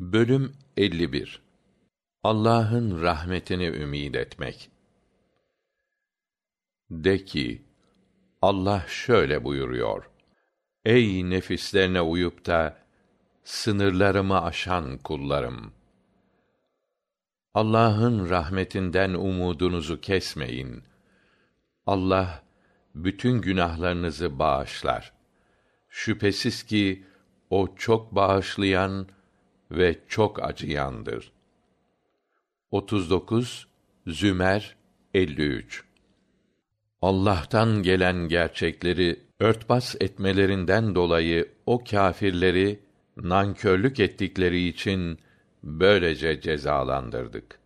Bölüm 51 Allah'ın rahmetini ümid etmek. De ki, Allah şöyle buyuruyor. Ey nefislerine uyup da sınırlarımı aşan kullarım! Allah'ın rahmetinden umudunuzu kesmeyin. Allah bütün günahlarınızı bağışlar. Şüphesiz ki o çok bağışlayan ve çok acıyandır. 39 Zümer 53 Allah'tan gelen gerçekleri örtbas etmelerinden dolayı o kâfirleri nankörlük ettikleri için böylece cezalandırdık.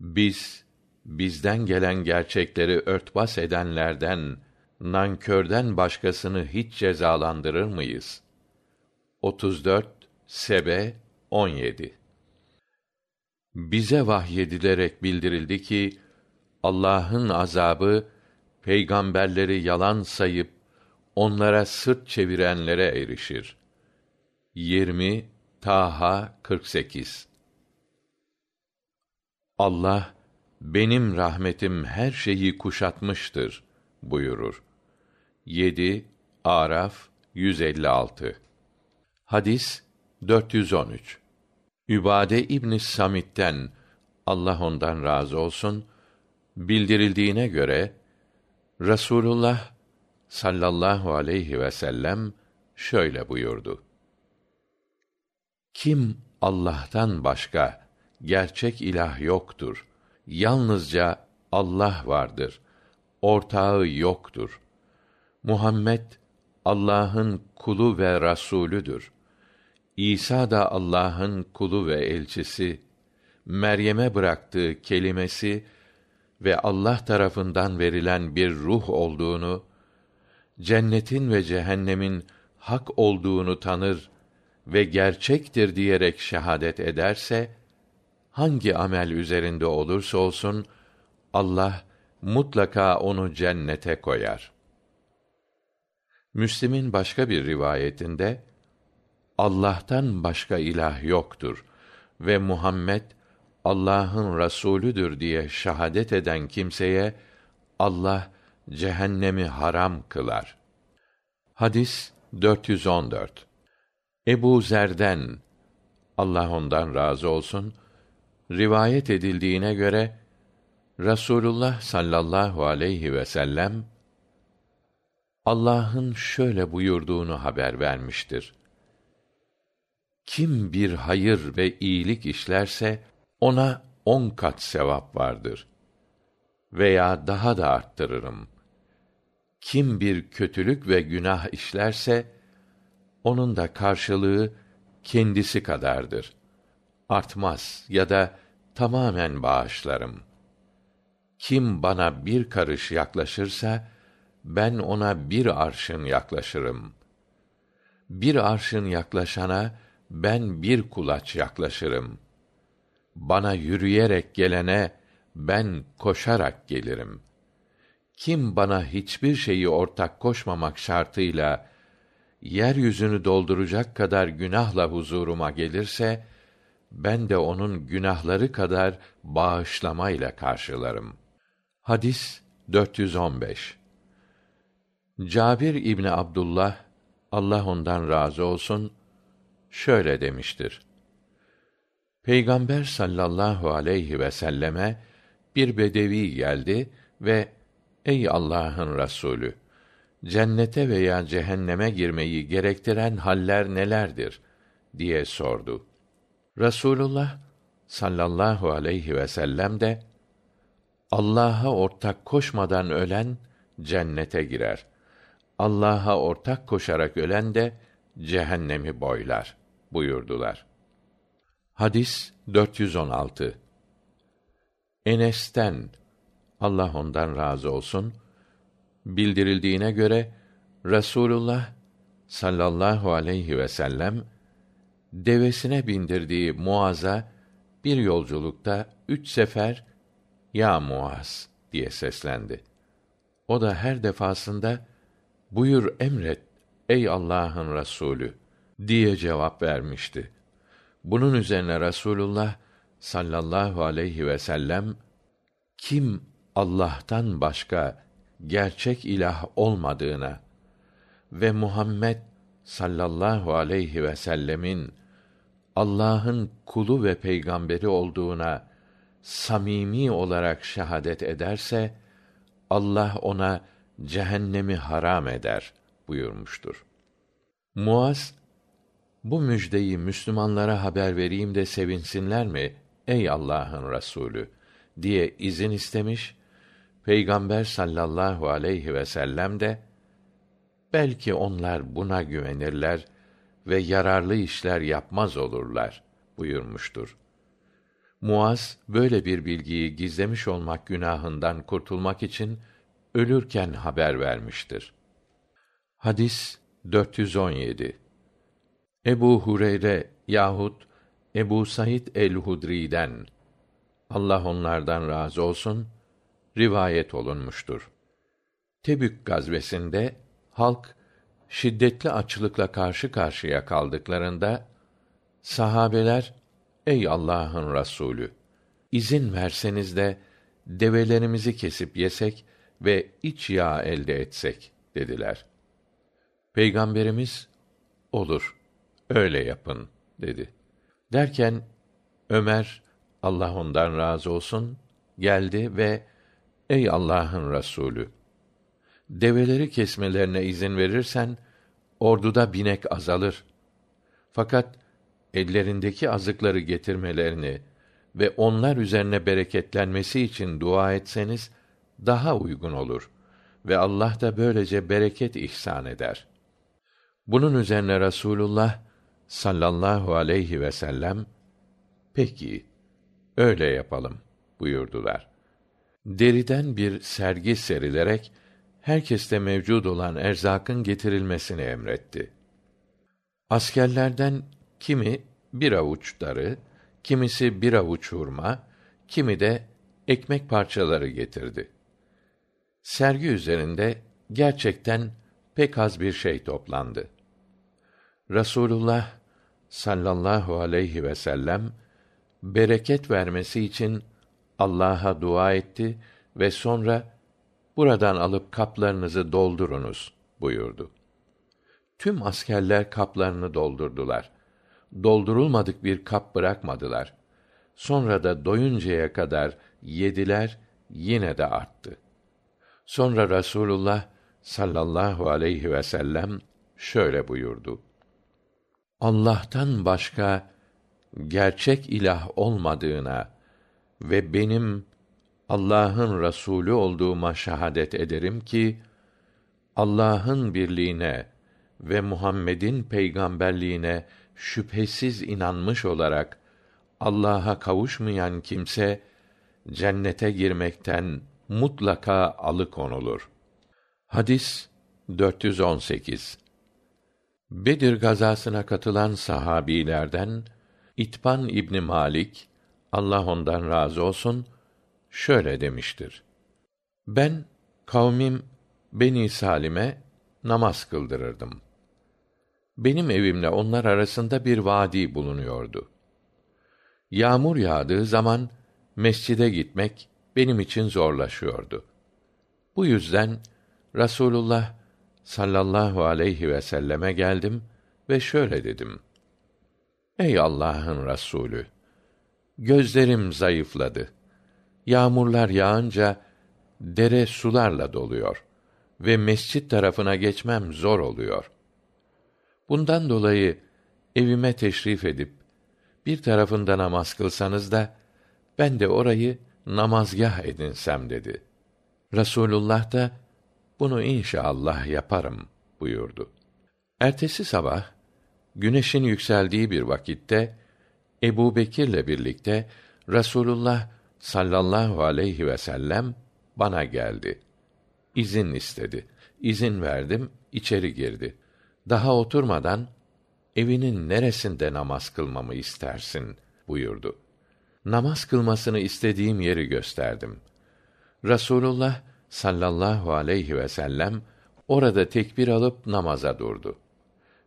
Biz bizden gelen gerçekleri örtbas edenlerden nankörden başkasını hiç cezalandırır mıyız? 34 Sebe 17 Bize vahyedilerek bildirildi ki Allah'ın azabı peygamberleri yalan sayıp onlara sırt çevirenlere erişir. 20 Taha 48 Allah benim rahmetim her şeyi kuşatmıştır buyurur. 7 Araf 156 Hadis 413 Übade İbn Samit'ten Allah ondan razı olsun bildirildiğine göre Rasulullah sallallahu aleyhi ve sellem şöyle buyurdu. Kim Allah'tan başka gerçek ilah yoktur. Yalnızca Allah vardır. Ortağı yoktur. Muhammed Allah'ın kulu ve rasulüdür. İsa da Allah'ın kulu ve elçisi, Meryem'e bıraktığı kelimesi ve Allah tarafından verilen bir ruh olduğunu, cennetin ve cehennemin hak olduğunu tanır ve gerçektir diyerek şehadet ederse, hangi amel üzerinde olursa olsun, Allah mutlaka onu cennete koyar. Müslim'in başka bir rivayetinde, Allah'tan başka ilah yoktur ve Muhammed Allah'ın rasulüdür diye şahadet eden kimseye Allah cehennemi haram kılar. Hadis 414. Ebu Zer'den Allah ondan razı olsun rivayet edildiğine göre Rasulullah sallallahu aleyhi ve sellem Allah'ın şöyle buyurduğunu haber vermiştir. Kim bir hayır ve iyilik işlerse ona on kat sevap vardır. Veya daha da arttırırım. Kim bir kötülük ve günah işlerse onun da karşılığı kendisi kadardır. Artmaz ya da tamamen bağışlarım. Kim bana bir karış yaklaşırsa ben ona bir arşın yaklaşırım. Bir arşın yaklaşana ben bir kulaç yaklaşırım. Bana yürüyerek gelene ben koşarak gelirim. Kim bana hiçbir şeyi ortak koşmamak şartıyla yeryüzünü dolduracak kadar günahla huzuruma gelirse ben de onun günahları kadar bağışlamayla karşılarım. Hadis 415 Cabir İbni Abdullah Allah ondan razı olsun şöyle demiştir. Peygamber sallallahu aleyhi ve selleme bir bedevi geldi ve ey Allah'ın Resulü cennete veya cehenneme girmeyi gerektiren haller nelerdir diye sordu. Rasulullah sallallahu aleyhi ve sellem de Allah'a ortak koşmadan ölen cennete girer. Allah'a ortak koşarak ölen de cehennemi boylar buyurdular. Hadis 416. Enes'ten Allah ondan razı olsun bildirildiğine göre Rasulullah sallallahu aleyhi ve sellem devesine bindirdiği Muaz'a bir yolculukta üç sefer ya Muaz diye seslendi. O da her defasında buyur emret ey Allah'ın Resulü diye cevap vermişti. Bunun üzerine Rasulullah sallallahu aleyhi ve sellem kim Allah'tan başka gerçek ilah olmadığına ve Muhammed sallallahu aleyhi ve sellemin Allah'ın kulu ve peygamberi olduğuna samimi olarak şehadet ederse Allah ona cehennemi haram eder buyurmuştur. Muaz bu müjdeyi Müslümanlara haber vereyim de sevinsinler mi ey Allah'ın Resulü diye izin istemiş. Peygamber sallallahu aleyhi ve sellem de belki onlar buna güvenirler ve yararlı işler yapmaz olurlar buyurmuştur. Muaz böyle bir bilgiyi gizlemiş olmak günahından kurtulmak için ölürken haber vermiştir. Hadis 417. Ebu Hureyre yahut Ebu Said el-Hudri'den Allah onlardan razı olsun rivayet olunmuştur. Tebük gazvesinde halk şiddetli açlıkla karşı karşıya kaldıklarında sahabeler ey Allah'ın Resulü izin verseniz de develerimizi kesip yesek ve iç yağ elde etsek dediler. Peygamberimiz olur öyle yapın dedi. Derken Ömer Allah ondan razı olsun geldi ve ey Allah'ın Resulü develeri kesmelerine izin verirsen orduda binek azalır. Fakat ellerindeki azıkları getirmelerini ve onlar üzerine bereketlenmesi için dua etseniz daha uygun olur ve Allah da böylece bereket ihsan eder. Bunun üzerine Rasulullah sallallahu aleyhi ve sellem peki öyle yapalım buyurdular. Deriden bir sergi serilerek herkeste mevcud olan erzakın getirilmesini emretti. Askerlerden kimi bir avuç darı, kimisi bir avuç hurma, kimi de ekmek parçaları getirdi. Sergi üzerinde gerçekten pek az bir şey toplandı. Rasulullah sallallahu aleyhi ve sellem bereket vermesi için Allah'a dua etti ve sonra buradan alıp kaplarınızı doldurunuz buyurdu. Tüm askerler kaplarını doldurdular. Doldurulmadık bir kap bırakmadılar. Sonra da doyuncaya kadar yediler, yine de arttı. Sonra Rasulullah sallallahu aleyhi ve sellem şöyle buyurdu. Allah'tan başka gerçek ilah olmadığına ve benim Allah'ın Resulü olduğuma şahadet ederim ki Allah'ın birliğine ve Muhammed'in peygamberliğine şüphesiz inanmış olarak Allah'a kavuşmayan kimse cennete girmekten mutlaka alıkonulur. Hadis 418 Bedir gazasına katılan sahabilerden İtban İbni Malik Allah ondan razı olsun şöyle demiştir. Ben kavmim Beni Salim'e namaz kıldırırdım. Benim evimle onlar arasında bir vadi bulunuyordu. Yağmur yağdığı zaman mescide gitmek benim için zorlaşıyordu. Bu yüzden Rasulullah sallallahu aleyhi ve selleme geldim ve şöyle dedim: Ey Allah'ın Resulü, gözlerim zayıfladı. Yağmurlar yağınca dere sularla doluyor ve mescit tarafına geçmem zor oluyor. Bundan dolayı evime teşrif edip bir tarafında namaz kılsanız da ben de orayı namazgah edinsem dedi. Rasulullah da bunu inşallah yaparım buyurdu. Ertesi sabah güneşin yükseldiği bir vakitte Ebu Bekir'le birlikte Rasulullah sallallahu aleyhi ve sellem bana geldi. İzin istedi. İzin verdim, içeri girdi. Daha oturmadan evinin neresinde namaz kılmamı istersin buyurdu. Namaz kılmasını istediğim yeri gösterdim. Rasulullah sallallahu aleyhi ve sellem orada tekbir alıp namaza durdu.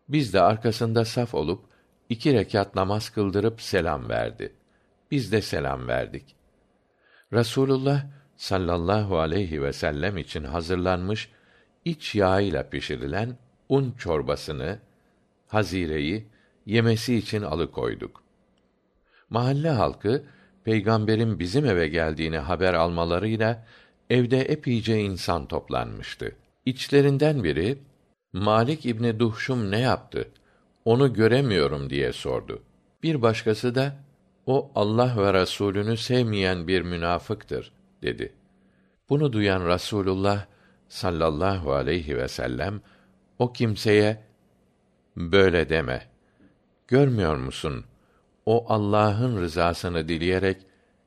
Biz de arkasında saf olup iki rekat namaz kıldırıp selam verdi. Biz de selam verdik. Rasulullah sallallahu aleyhi ve sellem için hazırlanmış iç yağıyla pişirilen un çorbasını, hazireyi yemesi için alıkoyduk. Mahalle halkı peygamberin bizim eve geldiğini haber almalarıyla evde epeyce insan toplanmıştı. İçlerinden biri Malik İbni Duhşum ne yaptı? Onu göremiyorum diye sordu. Bir başkası da o Allah ve Resulünü sevmeyen bir münafıktır dedi. Bunu duyan Rasulullah sallallahu aleyhi ve sellem o kimseye böyle deme. Görmüyor musun? O Allah'ın rızasını dileyerek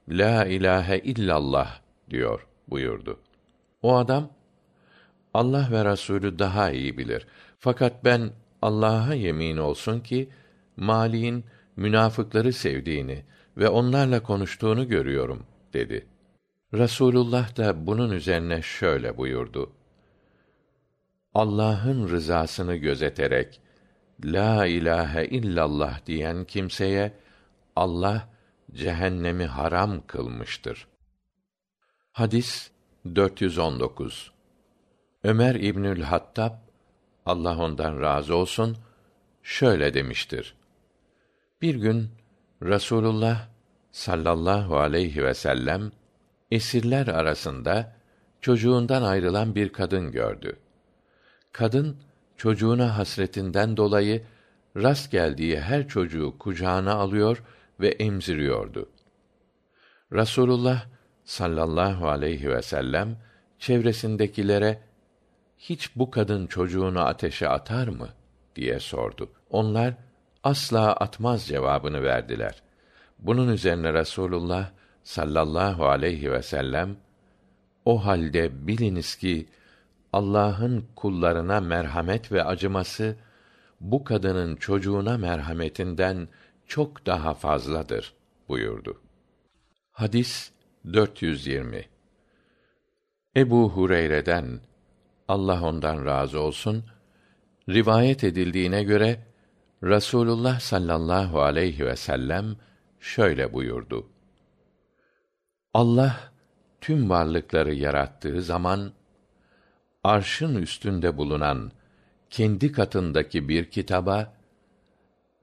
la ilahe illallah diyor buyurdu. O adam Allah ve Resulü daha iyi bilir. Fakat ben Allah'a yemin olsun ki Mali'in münafıkları sevdiğini ve onlarla konuştuğunu görüyorum dedi. Rasulullah da bunun üzerine şöyle buyurdu. Allah'ın rızasını gözeterek la ilahe illallah diyen kimseye Allah cehennemi haram kılmıştır. Hadis 419. Ömer İbnül Hattab Allah ondan razı olsun şöyle demiştir. Bir gün Rasulullah sallallahu aleyhi ve sellem esirler arasında çocuğundan ayrılan bir kadın gördü. Kadın çocuğuna hasretinden dolayı rast geldiği her çocuğu kucağına alıyor ve emziriyordu. Rasulullah sallallahu aleyhi ve sellem çevresindekilere hiç bu kadın çocuğunu ateşe atar mı diye sordu. Onlar asla atmaz cevabını verdiler. Bunun üzerine Rasulullah sallallahu aleyhi ve sellem o halde biliniz ki Allah'ın kullarına merhamet ve acıması bu kadının çocuğuna merhametinden çok daha fazladır buyurdu. Hadis 420 Ebu Hureyre'den Allah ondan razı olsun rivayet edildiğine göre Rasulullah sallallahu aleyhi ve sellem şöyle buyurdu. Allah tüm varlıkları yarattığı zaman arşın üstünde bulunan kendi katındaki bir kitaba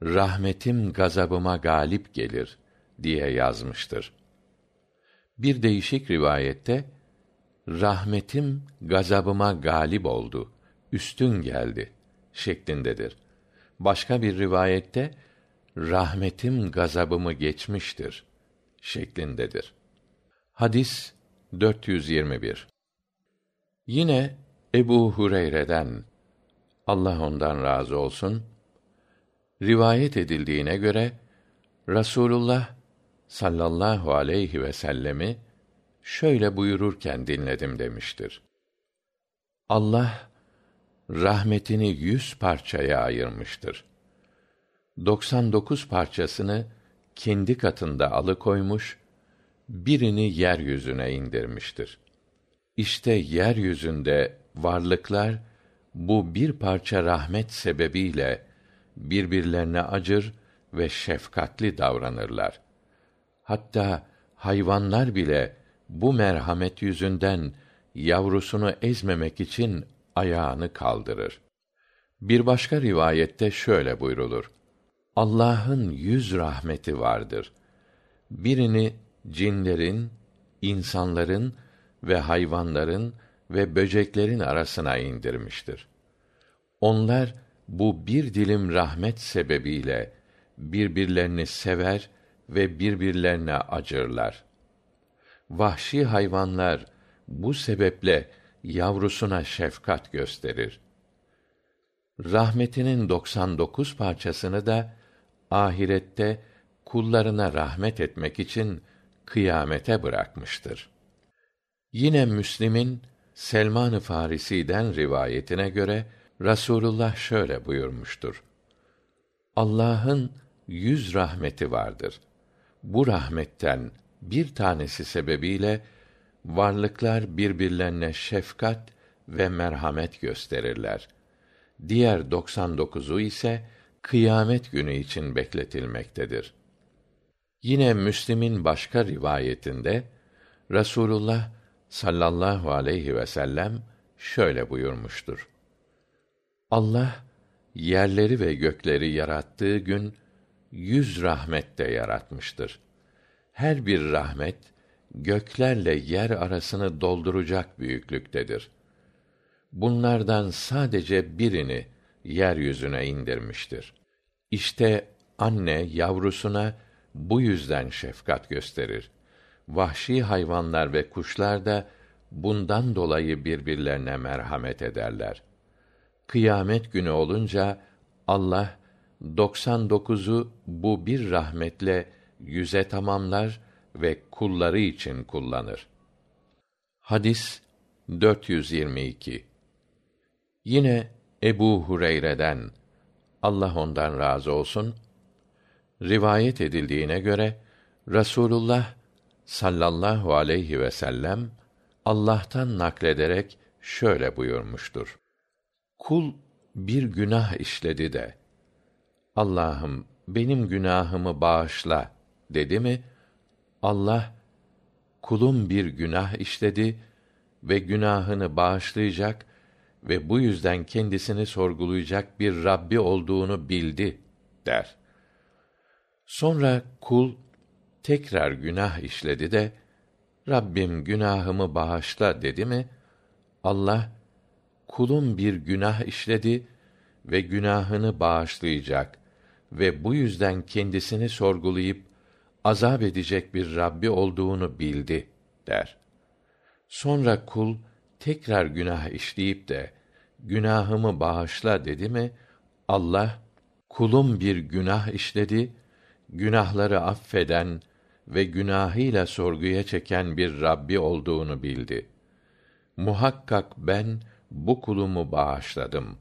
rahmetim gazabıma galip gelir diye yazmıştır. Bir değişik rivayette rahmetim gazabıma galip oldu, üstün geldi şeklindedir. Başka bir rivayette rahmetim gazabımı geçmiştir şeklindedir. Hadis 421. Yine Ebu Hureyre'den Allah ondan razı olsun rivayet edildiğine göre Rasulullah sallallahu aleyhi ve sellemi şöyle buyururken dinledim demiştir. Allah rahmetini yüz parçaya ayırmıştır. 99 parçasını kendi katında alıkoymuş, birini yeryüzüne indirmiştir. İşte yeryüzünde varlıklar bu bir parça rahmet sebebiyle birbirlerine acır ve şefkatli davranırlar. Hatta hayvanlar bile bu merhamet yüzünden yavrusunu ezmemek için ayağını kaldırır. Bir başka rivayette şöyle buyrulur. Allah'ın yüz rahmeti vardır. Birini cinlerin, insanların ve hayvanların ve böceklerin arasına indirmiştir. Onlar bu bir dilim rahmet sebebiyle birbirlerini sever ve birbirlerine acırlar. Vahşi hayvanlar bu sebeple yavrusuna şefkat gösterir. Rahmetinin 99 parçasını da ahirette kullarına rahmet etmek için kıyamete bırakmıştır. Yine Müslim'in Selman-ı Farisi'den rivayetine göre Rasulullah şöyle buyurmuştur. Allah'ın yüz rahmeti vardır. Bu rahmetten bir tanesi sebebiyle varlıklar birbirlerine şefkat ve merhamet gösterirler. Diğer 99'u ise kıyamet günü için bekletilmektedir. Yine Müslim'in başka rivayetinde Rasulullah sallallahu aleyhi ve sellem şöyle buyurmuştur. Allah yerleri ve gökleri yarattığı gün yüz rahmet de yaratmıştır. Her bir rahmet göklerle yer arasını dolduracak büyüklüktedir. Bunlardan sadece birini yeryüzüne indirmiştir. İşte anne yavrusuna bu yüzden şefkat gösterir. Vahşi hayvanlar ve kuşlar da bundan dolayı birbirlerine merhamet ederler. Kıyamet günü olunca Allah 99'u bu bir rahmetle yüze tamamlar ve kulları için kullanır. Hadis 422 Yine Ebu Hureyre'den Allah ondan razı olsun rivayet edildiğine göre Rasulullah sallallahu aleyhi ve sellem Allah'tan naklederek şöyle buyurmuştur. Kul bir günah işledi de Allah'ım benim günahımı bağışla dedi mi Allah kulum bir günah işledi ve günahını bağışlayacak ve bu yüzden kendisini sorgulayacak bir Rabbi olduğunu bildi der. Sonra kul tekrar günah işledi de Rabbim günahımı bağışla dedi mi? Allah kulum bir günah işledi ve günahını bağışlayacak ve bu yüzden kendisini sorgulayıp azap edecek bir Rabbi olduğunu bildi der. Sonra kul tekrar günah işleyip de günahımı bağışla dedi mi Allah kulum bir günah işledi günahları affeden ve günahıyla sorguya çeken bir Rabbi olduğunu bildi. Muhakkak ben bu kulumu bağışladım.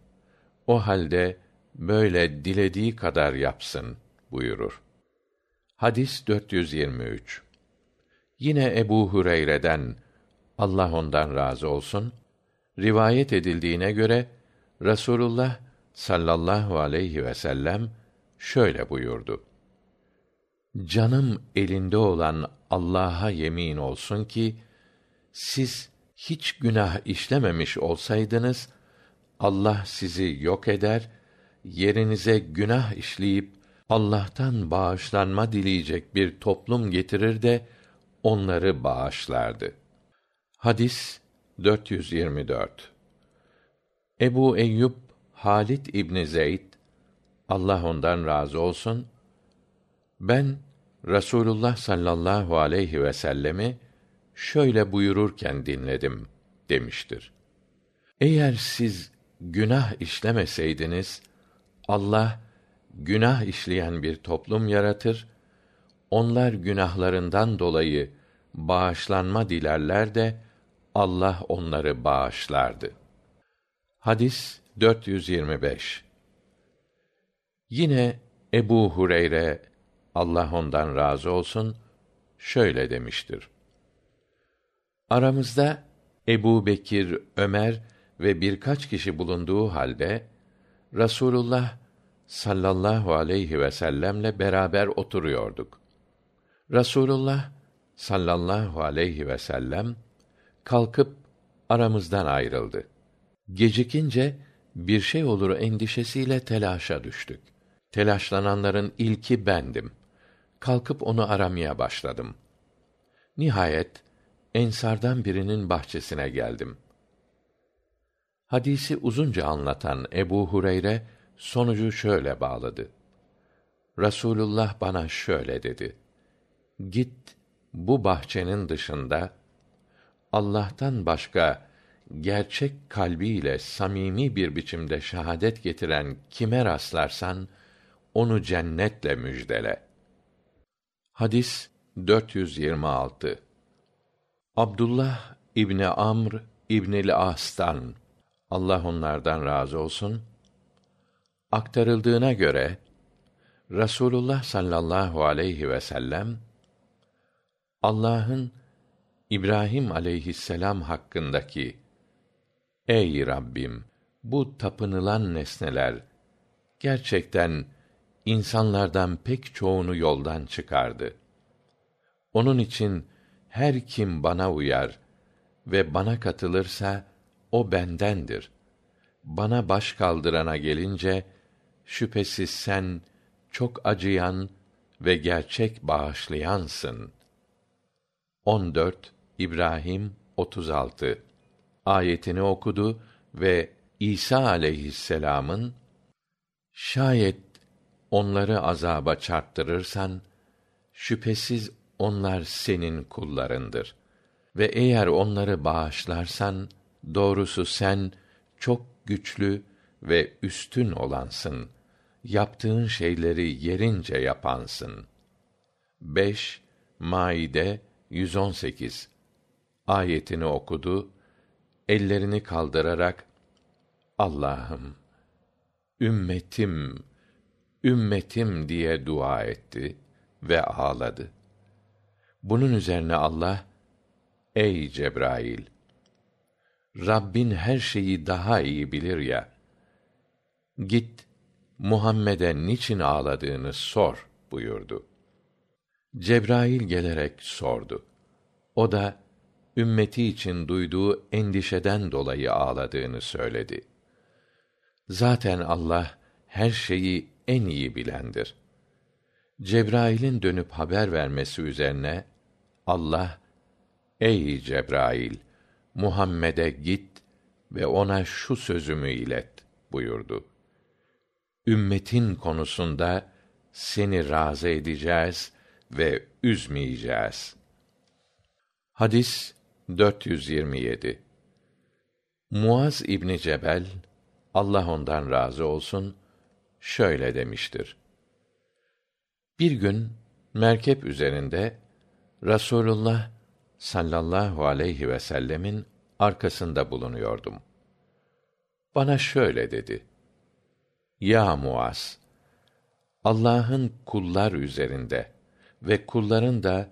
O halde böyle dilediği kadar yapsın buyurur. Hadis 423. Yine Ebu Hureyre'den Allah ondan razı olsun rivayet edildiğine göre Rasulullah sallallahu aleyhi ve sellem şöyle buyurdu. Canım elinde olan Allah'a yemin olsun ki siz hiç günah işlememiş olsaydınız Allah sizi yok eder, yerinize günah işleyip Allah'tan bağışlanma dileyecek bir toplum getirir de onları bağışlardı. Hadis 424 Ebu Eyyub Halit İbni Zeyd Allah ondan razı olsun ben Rasulullah sallallahu aleyhi ve sellemi şöyle buyururken dinledim demiştir. Eğer siz günah işlemeseydiniz Allah günah işleyen bir toplum yaratır onlar günahlarından dolayı bağışlanma dilerler de Allah onları bağışlardı. Hadis 425 Yine Ebu Hureyre Allah ondan razı olsun şöyle demiştir. Aramızda Ebu Bekir, Ömer ve birkaç kişi bulunduğu halde Rasulullah sallallahu aleyhi ve sellemle beraber oturuyorduk. Rasulullah sallallahu aleyhi ve sellem kalkıp aramızdan ayrıldı. Gecikince bir şey olur endişesiyle telaşa düştük. Telaşlananların ilki bendim. Kalkıp onu aramaya başladım. Nihayet ensardan birinin bahçesine geldim. Hadisi uzunca anlatan Ebu Hureyre sonucu şöyle bağladı. Rasulullah bana şöyle dedi: Git bu bahçenin dışında Allah'tan başka gerçek kalbiyle samimi bir biçimde şahadet getiren kime rastlarsan onu cennetle müjdele. Hadis 426. Abdullah İbni Amr İbnil As'tan Allah onlardan razı olsun aktarıldığına göre Rasulullah sallallahu aleyhi ve sellem Allah'ın İbrahim aleyhisselam hakkındaki Ey Rabbim bu tapınılan nesneler gerçekten insanlardan pek çoğunu yoldan çıkardı. Onun için her kim bana uyar ve bana katılırsa o bendendir. Bana baş kaldırana gelince şüphesiz sen çok acıyan ve gerçek bağışlayansın. 14 İbrahim 36 ayetini okudu ve İsa aleyhisselam'ın şayet onları azaba çarptırırsan şüphesiz onlar senin kullarındır ve eğer onları bağışlarsan doğrusu sen çok güçlü ve üstün olansın. Yaptığın şeyleri yerince yapansın. 5 maide 118 ayetini okudu ellerini kaldırarak allah'ım ümmetim ümmetim diye dua etti ve ağladı. Bunun üzerine allah ey cebrail rabbin her şeyi daha iyi bilir ya. Git muhammed'e niçin ağladığını sor buyurdu. Cebrail gelerek sordu. O da ümmeti için duyduğu endişeden dolayı ağladığını söyledi. Zaten allah her şeyi en iyi bilendir. Cebrail'in dönüp haber vermesi üzerine allah ey cebrail muhammed'e git ve ona şu sözümü ilet buyurdu. Ümmetin konusunda seni razı edeceğiz ve üzmeyeceğiz. Hadis 427 muaz ibni cebel allah ondan razı olsun şöyle demiştir. Bir gün merkep üzerinde rasulullah sallallahu aleyhi vsellem'in arkasında bulunuyordum. Bana şöyle dedi. Ya muaz allah'ın kullar üzerinde ve kulların da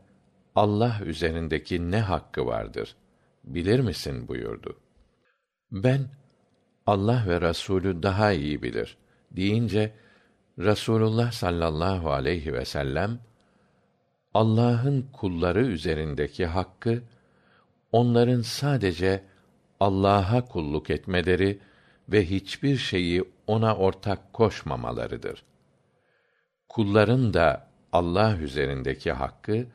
allah üzerindeki ne hakkı vardır bilir misin buyurdu. Ben allah ve rasulü daha iyi bilir deyince rasulullah sallallahu aleyhi vsellem allah'ın kulları üzerindeki hakkı onların sadece allah'a kulluk etmeleri ve hiçbir şeyi ona ortak koşmamalarıdır. Kulların da allah üzerindeki hakkı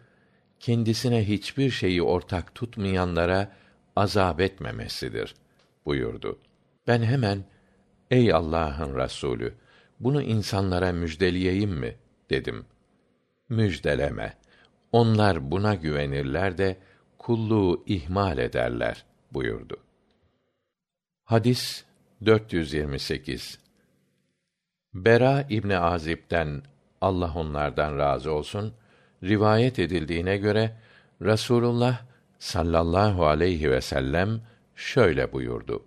kendisine hiçbir şeyi ortak tutmayanlara azap etmemesidir buyurdu. Ben hemen ey allah'ın rasulü bunu insanlara müjdeleyeyim mi? dedim. Müjdeleme onlar buna güvenirler de kulluğu ihmal ederler buyurdu. Hadis 428 bera ibni azib'den allah onlardan razı olsun rivayet edildiğine göre rasulullah sallallahu aleyhi vsellem şöyle buyurdu.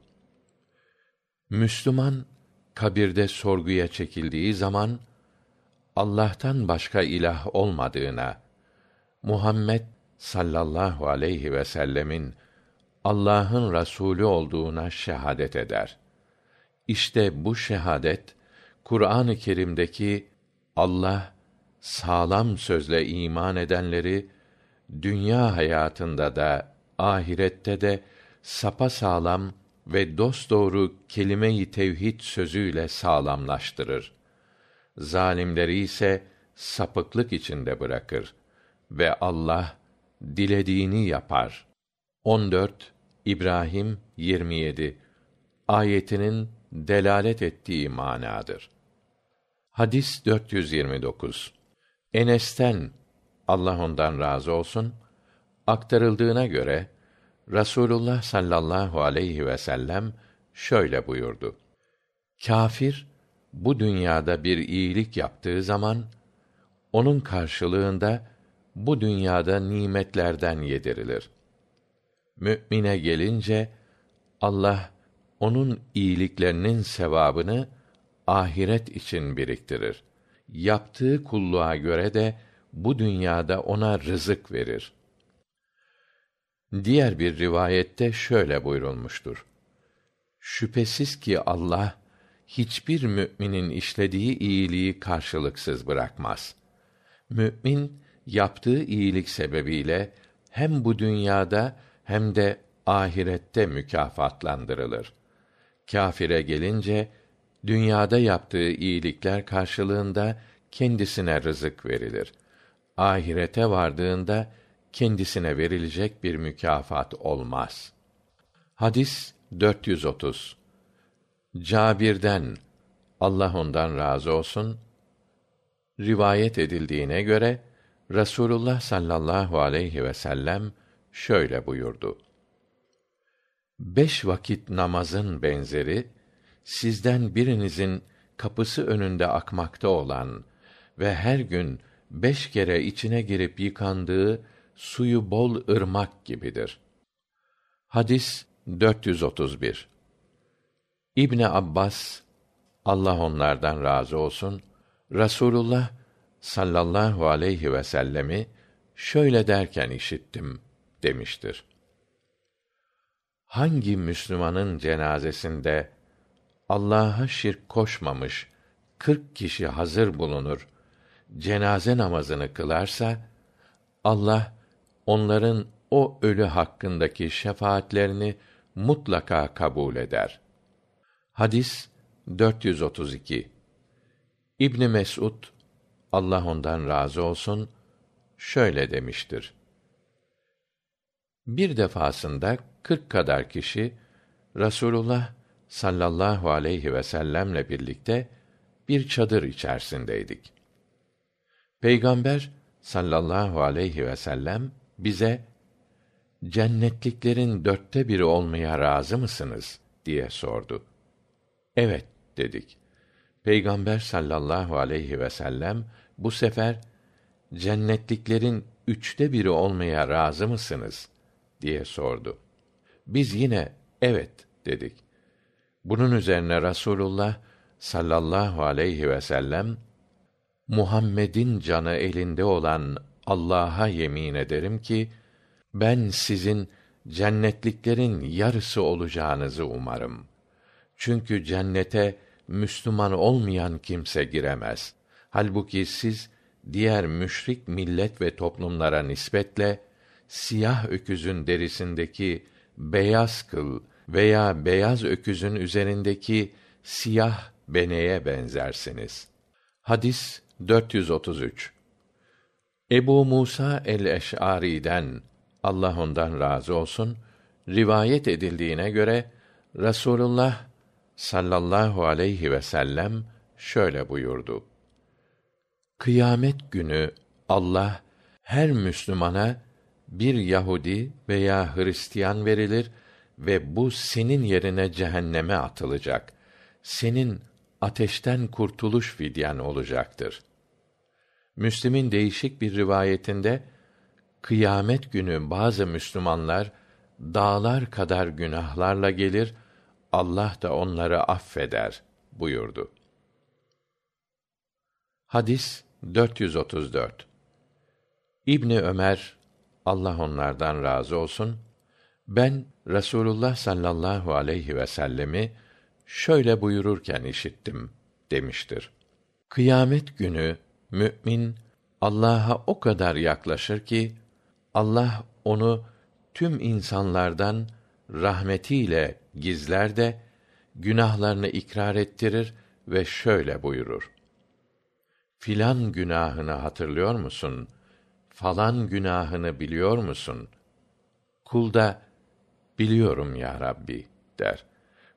Müslüman kabirde sorguya çekildiği zaman allah'tan başka ilah olmadığına muhammed sallallahu aleyhi vsellem'in allah'ın rasulü olduğuna şehadet eder. İşte bu şehadet kur'an-ı kerim'deki allah sağlam sözle iman edenleri dünya hayatında da ahirette de sapa sağlam ve dosdoğru kelime-i tevhid sözüyle sağlamlaştırır. Zalimleri ise sapıklık içinde bırakır ve allah dilediğini yapar. ibrahim ayetinin delalet ettiği manadır. Hadis enes'ten allah ondan razı olsun aktarıldığına göre rasulullah sallallahu aleyhi vsellem şöyle buyurdu. Kafir bu dünyada bir iyilik yaptığı zaman onun karşılığında bu dünyada nimetlerden yedirilir. Mü'mine gelince allah onun iyiliklerinin sevabını ahiret için biriktirir. Yaptığı kulluğa göre de bu dünyada ona rızık verir. Diğer bir rivayette şöyle buyrulmuştur şüphesiz ki allah hiçbir müminin işlediği iyiliği karşılıksız bırakmaz. Mümin yaptığı iyilik sebebiyle hem bu dünyada hem de ahirette mükafatlandırılır. Kâfire gelince dünyada yaptığı iyilikler karşılığında kendisine rızık verilir. Ahirete vardığında kendisine verilecek bir mükafat olmaz. Hadis 430 Cabir'den Allah ondan razı olsun rivayet edildiğine göre Rasulullah sallallahu aleyhi ve sellem şöyle buyurdu. Beş vakit namazın benzeri sizden birinizin kapısı önünde akmakta olan ve her gün beş kere içine girip yıkandığı suyu bol ırmak gibidir. Hadis 431 İbni Abbas Allah onlardan razı olsun Rasulullah sallallahu aleyhi ve sellemi şöyle derken işittim demiştir. Hangi Müslümanın cenazesinde Allah'a şirk koşmamış kırk kişi hazır bulunur, cenaze namazını kılarsa, Allah onların o ölü hakkındaki şefaatlerini mutlaka kabul eder. Hadis 432 İbn Mesud Allah ondan razı olsun şöyle demiştir. Bir defasında kırk kadar kişi Rasulullah sallallahu aleyhi ve sellemle birlikte bir çadır içerisindeydik. Peygamber sallallahu aleyhi ve sellem bize cennetliklerin dörtte biri olmaya razı mısınız diye sordu. Evet dedik. Peygamber sallallahu aleyhi ve sellem bu sefer cennetliklerin üçte biri olmaya razı mısınız diye sordu. Biz yine evet dedik. Bunun üzerine Rasulullah sallallahu aleyhi ve sellem Muhammed'in canı elinde olan Allah'a yemin ederim ki ben sizin cennetliklerin yarısı olacağınızı umarım. Çünkü cennete Müslüman olmayan kimse giremez. Halbuki siz diğer müşrik millet ve toplumlara nispetle siyah öküzün derisindeki beyaz kıl veya beyaz öküzün üzerindeki siyah beneye benzersiniz. Hadis 433 Ebu Musa el-Eş'ari'den Allah ondan razı olsun rivayet edildiğine göre Rasulullah sallallahu aleyhi ve sellem şöyle buyurdu. Kıyamet günü Allah her Müslümana bir Yahudi veya Hristiyan verilir ve bu senin yerine cehenneme atılacak. Senin ateşten kurtuluş fidyen olacaktır. Müslim'in değişik bir rivayetinde kıyamet günü bazı Müslümanlar dağlar kadar günahlarla gelir, Allah da onları affeder buyurdu. Hadis 434 İbni Ömer Allah onlardan razı olsun ben Rasulullah sallallahu aleyhi ve sellemi şöyle buyururken işittim demiştir. Kıyamet günü mümin Allah'a o kadar yaklaşır ki Allah onu tüm insanlardan rahmetiyle gizler de günahlarını ikrar ettirir ve şöyle buyurur. Filan günahını hatırlıyor musun? Falan günahını biliyor musun? Kul da biliyorum ya Rabbi der.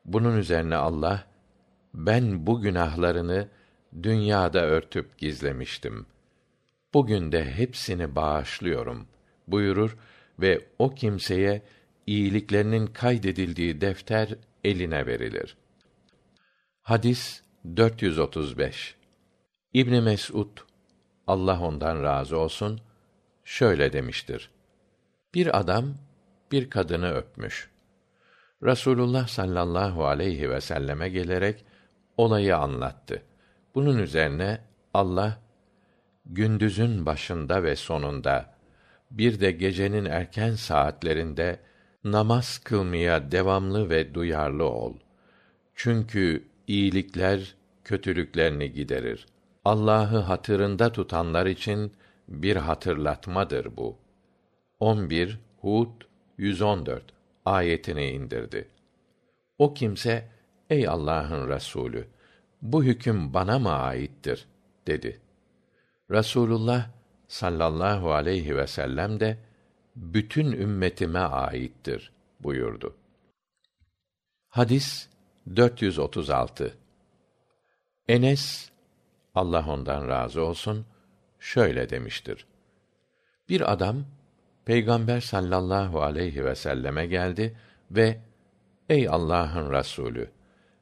Bunun üzerine Allah ben bu günahlarını dünyada örtüp gizlemiştim. Bugün de hepsini bağışlıyorum buyurur ve o kimseye iyiliklerinin kaydedildiği defter eline verilir. Hadis 435 İbn Mes'ud Allah ondan razı olsun şöyle demiştir. Bir adam bir kadını öpmüş. Rasulullah sallallahu aleyhi ve selleme gelerek olayı anlattı. Bunun üzerine Allah gündüzün başında ve sonunda bir de gecenin erken saatlerinde namaz kılmaya devamlı ve duyarlı ol. Çünkü iyilikler kötülüklerini giderir. Allah'ı hatırında tutanlar için bir hatırlatmadır bu. 11 Hud 114 ayetini indirdi. O kimse ey Allah'ın Resulü bu hüküm bana mı aittir dedi. Rasulullah sallallahu aleyhi ve sellem de bütün ümmetime aittir buyurdu. Hadis 436 Enes Allah ondan razı olsun şöyle demiştir. Bir adam Peygamber sallallahu aleyhi ve selleme geldi ve Ey Allah'ın Resulü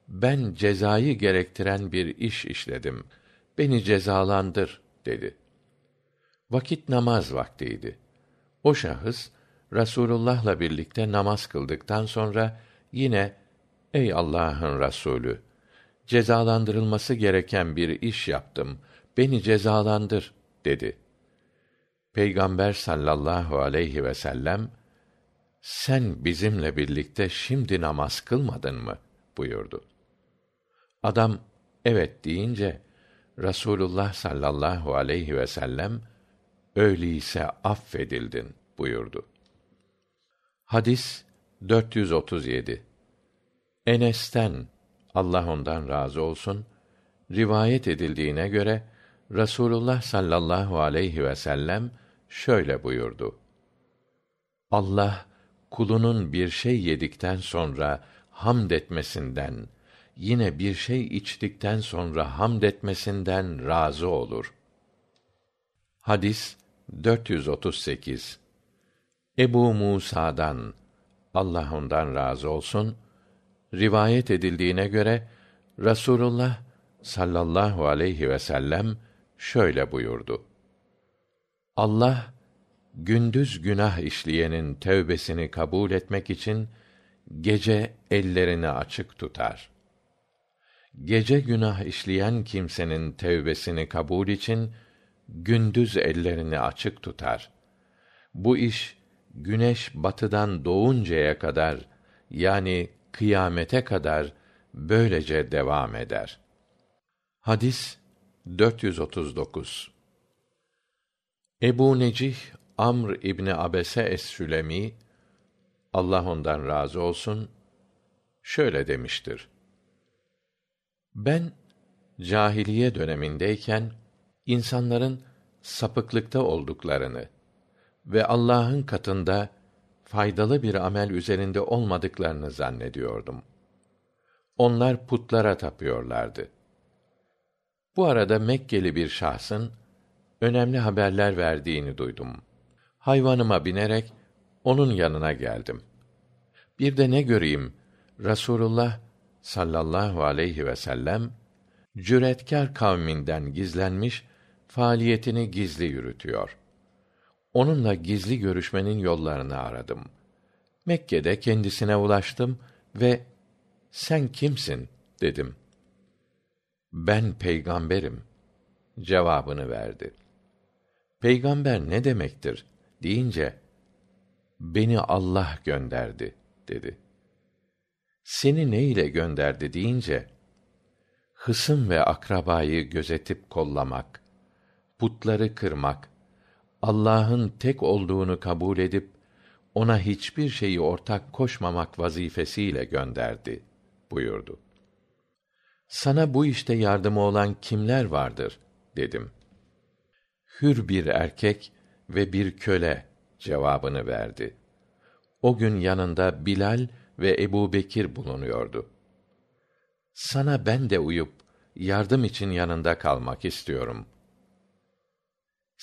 ben cezayı gerektiren bir iş işledim. Beni cezalandır dedi. Vakit namaz vaktiydi. O şahıs Rasulullah'la birlikte namaz kıldıktan sonra yine Ey Allah'ın Resulü cezalandırılması gereken bir iş yaptım. Beni cezalandır dedi. Peygamber sallallahu aleyhi ve sellem sen bizimle birlikte şimdi namaz kılmadın mı buyurdu. Adam evet deyince Rasulullah sallallahu aleyhi ve sellem öyleyse affedildin buyurdu. Hadis 437 Enes'ten Allah ondan razı olsun rivayet edildiğine göre Rasulullah sallallahu aleyhi ve sellem şöyle buyurdu. Allah kulunun bir şey yedikten sonra hamd etmesinden, yine bir şey içtikten sonra hamd etmesinden razı olur. Hadis 438 Ebu Musa'dan Allah ondan razı olsun rivayet edildiğine göre Rasulullah sallallahu aleyhi ve sellem şöyle buyurdu. Allah gündüz günah işleyenin tövbesini kabul etmek için gece ellerini açık tutar. Gece günah işleyen kimsenin tövbesini kabul için gündüz ellerini açık tutar. Bu iş güneş batıdan doğuncaya kadar yani kıyamete kadar böylece devam eder. Hadis 439 Ebu Necih Amr İbni Abese es-Sülemi Allah ondan razı olsun şöyle demiştir. Ben cahiliye dönemindeyken insanların sapıklıkta olduklarını ve Allah'ın katında faydalı bir amel üzerinde olmadıklarını zannediyordum. Onlar putlara tapıyorlardı. Bu arada Mekkeli bir şahsın önemli haberler verdiğini duydum. Hayvanıma binerek onun yanına geldim. Bir de ne göreyim? Rasulullah sallallahu aleyhi ve sellem cüretkar kavminden gizlenmiş faaliyetini gizli yürütüyor. Onunla gizli görüşmenin yollarını aradım. Mekke'de kendisine ulaştım ve sen kimsin dedim. Ben peygamberim cevabını verdi. Peygamber ne demektir deyince beni Allah gönderdi dedi. Seni ne ile gönderdi deyince hısım ve akrabayı gözetip kollamak, putları kırmak, Allah'ın tek olduğunu kabul edip ona hiçbir şeyi ortak koşmamak vazifesiyle gönderdi buyurdu. Sana bu işte yardımı olan kimler vardır dedim. Hür bir erkek ve bir köle cevabını verdi. O gün yanında Bilal ve Ebu Bekir bulunuyordu. Sana ben de uyup yardım için yanında kalmak istiyorum.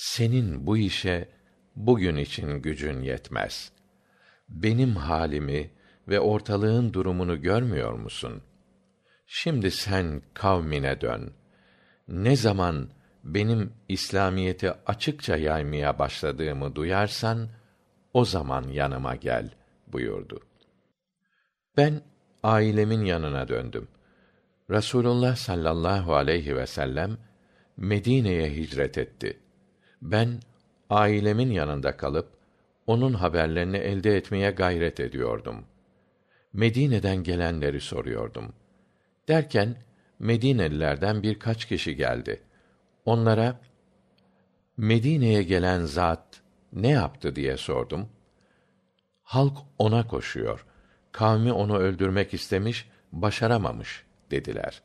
Senin bu işe bugün için gücün yetmez. Benim halimi ve ortalığın durumunu görmüyor musun? Şimdi sen kavmine dön. Ne zaman benim İslamiyeti açıkça yaymaya başladığımı duyarsan o zaman yanıma gel buyurdu. Ben ailemin yanına döndüm. Rasulullah sallallahu aleyhi ve sellem Medine'ye hicret etti. Ben ailemin yanında kalıp onun haberlerini elde etmeye gayret ediyordum. Medine'den gelenleri soruyordum. Derken Medinelilerden birkaç kişi geldi. Onlara Medine'ye gelen zat ne yaptı diye sordum. Halk ona koşuyor. Kavmi onu öldürmek istemiş, başaramamış dediler.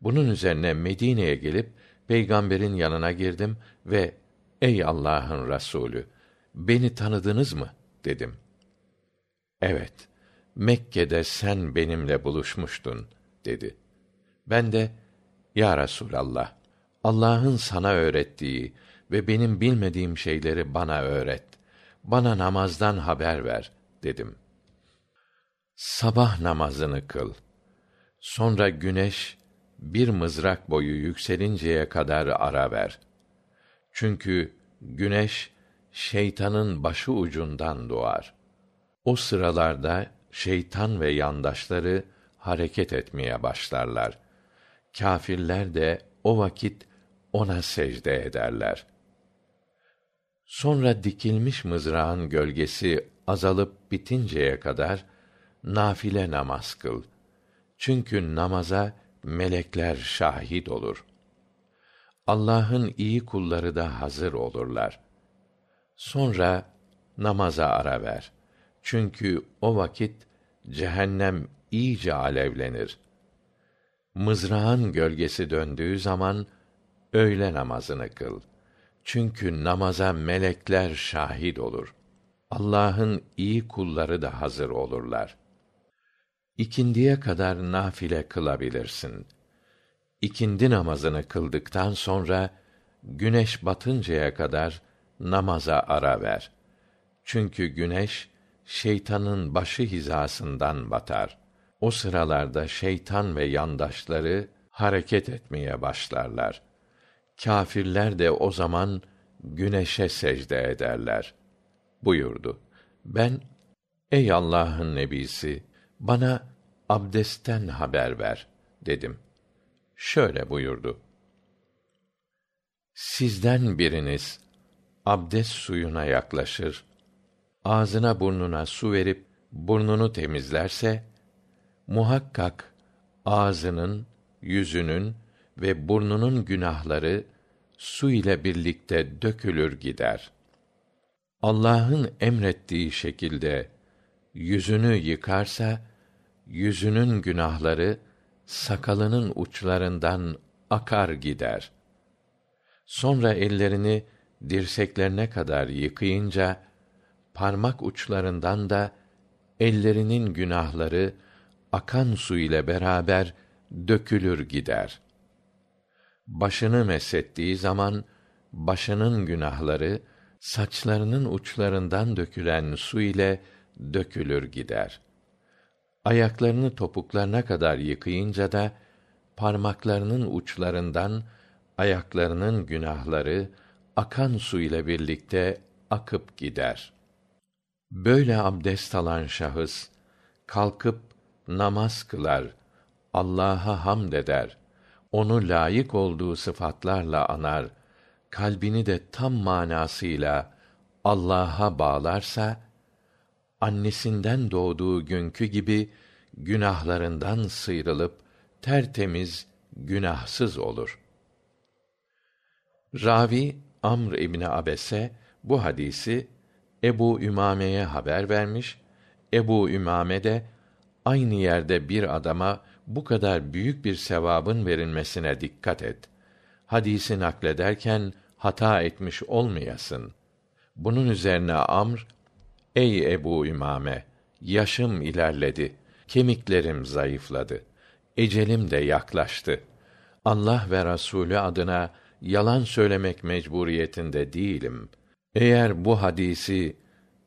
Bunun üzerine Medine'ye gelip peygamberin yanına girdim ve ey Allah'ın Resulü beni tanıdınız mı dedim. Evet. Mekke'de sen benimle buluşmuştun dedi. Ben de ya Resulallah Allah'ın sana öğrettiği ve benim bilmediğim şeyleri bana öğret. Bana namazdan haber ver dedim. Sabah namazını kıl. Sonra güneş bir mızrak boyu yükselinceye kadar ara ver. Çünkü güneş şeytanın başı ucundan doğar. O sıralarda şeytan ve yandaşları hareket etmeye başlarlar. Kâfirler de o vakit ona secde ederler. Sonra dikilmiş mızrağın gölgesi azalıp bitinceye kadar nafile namaz kıl. Çünkü namaza melekler şahit olur. Allah'ın iyi kulları da hazır olurlar. Sonra namaza ara ver. Çünkü o vakit cehennem iyice alevlenir. Mızrağın gölgesi döndüğü zaman öğle namazını kıl. Çünkü namaza melekler şahit olur. Allah'ın iyi kulları da hazır olurlar. İkindiye kadar nafile kılabilirsin. İkindi namazını kıldıktan sonra güneş batıncaya kadar namaza ara ver. Çünkü güneş şeytanın başı hizasından batar. O sıralarda şeytan ve yandaşları hareket etmeye başlarlar. Kâfirler de o zaman güneşe secde ederler. Buyurdu. Ben, ey Allah'ın nebisi, bana abdestten haber ver, dedim. Şöyle buyurdu. Sizden biriniz, abdest suyuna yaklaşır, ağzına burnuna su verip burnunu temizlerse muhakkak ağzının, yüzünün ve burnunun günahları su ile birlikte dökülür gider. Allah'ın emrettiği şekilde yüzünü yıkarsa yüzünün günahları sakalının uçlarından akar gider. Sonra ellerini dirseklerine kadar yıkayınca parmak uçlarından da ellerinin günahları akan su ile beraber dökülür gider. Başını mesettiği zaman başının günahları saçlarının uçlarından dökülen su ile dökülür gider. Ayaklarını topuklarına kadar yıkayınca da parmaklarının uçlarından ayaklarının günahları akan su ile birlikte akıp gider. Böyle abdest alan şahıs kalkıp namaz kılar, Allah'a hamd eder, onu layık olduğu sıfatlarla anar, kalbini de tam manasıyla Allah'a bağlarsa annesinden doğduğu günkü gibi günahlarından sıyrılıp tertemiz, günahsız olur. Ravi Amr İbni Abese bu hadisi Ebu Ümame'ye haber vermiş. Ebu Ümame de aynı yerde bir adama bu kadar büyük bir sevabın verilmesine dikkat et. Hadisi naklederken hata etmiş olmayasın. Bunun üzerine Amr, Ey Ebu Ümame, yaşım ilerledi, kemiklerim zayıfladı, ecelim de yaklaştı. Allah ve Rasulü adına yalan söylemek mecburiyetinde değilim.'' Eğer bu hadisi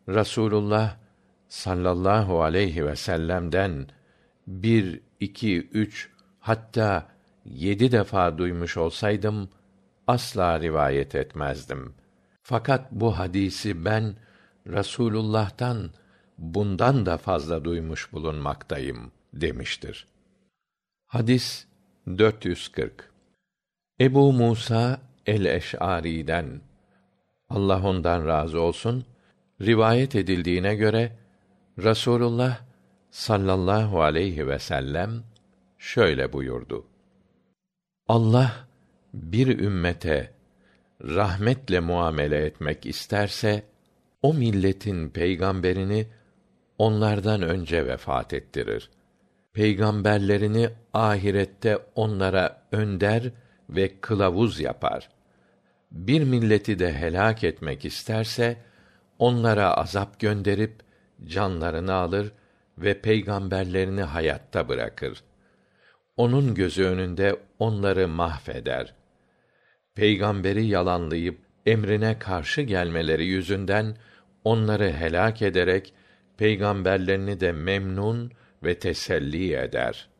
Rasulullah sallallahu aleyhi ve sellem'den bir, iki, üç, hatta yedi defa duymuş olsaydım, asla rivayet etmezdim. Fakat bu hadisi ben Rasulullah'tan bundan da fazla duymuş bulunmaktayım demiştir. Hadis 440 Ebu Musa el-Eş'ari'den Allah ondan razı olsun, rivayet edildiğine göre Rasulullah sallallahu aleyhi ve sellem şöyle buyurdu. Allah bir ümmete rahmetle muamele etmek isterse o milletin peygamberini onlardan önce vefat ettirir. Peygamberlerini ahirette onlara önder ve kılavuz yapar. Bir milleti de helak etmek isterse onlara azap gönderip canlarını alır ve peygamberlerini hayatta bırakır. Onun gözü önünde onları mahveder. Peygamberi yalanlayıp emrine karşı gelmeleri yüzünden onları helak ederek peygamberlerini de memnun ve teselli eder.''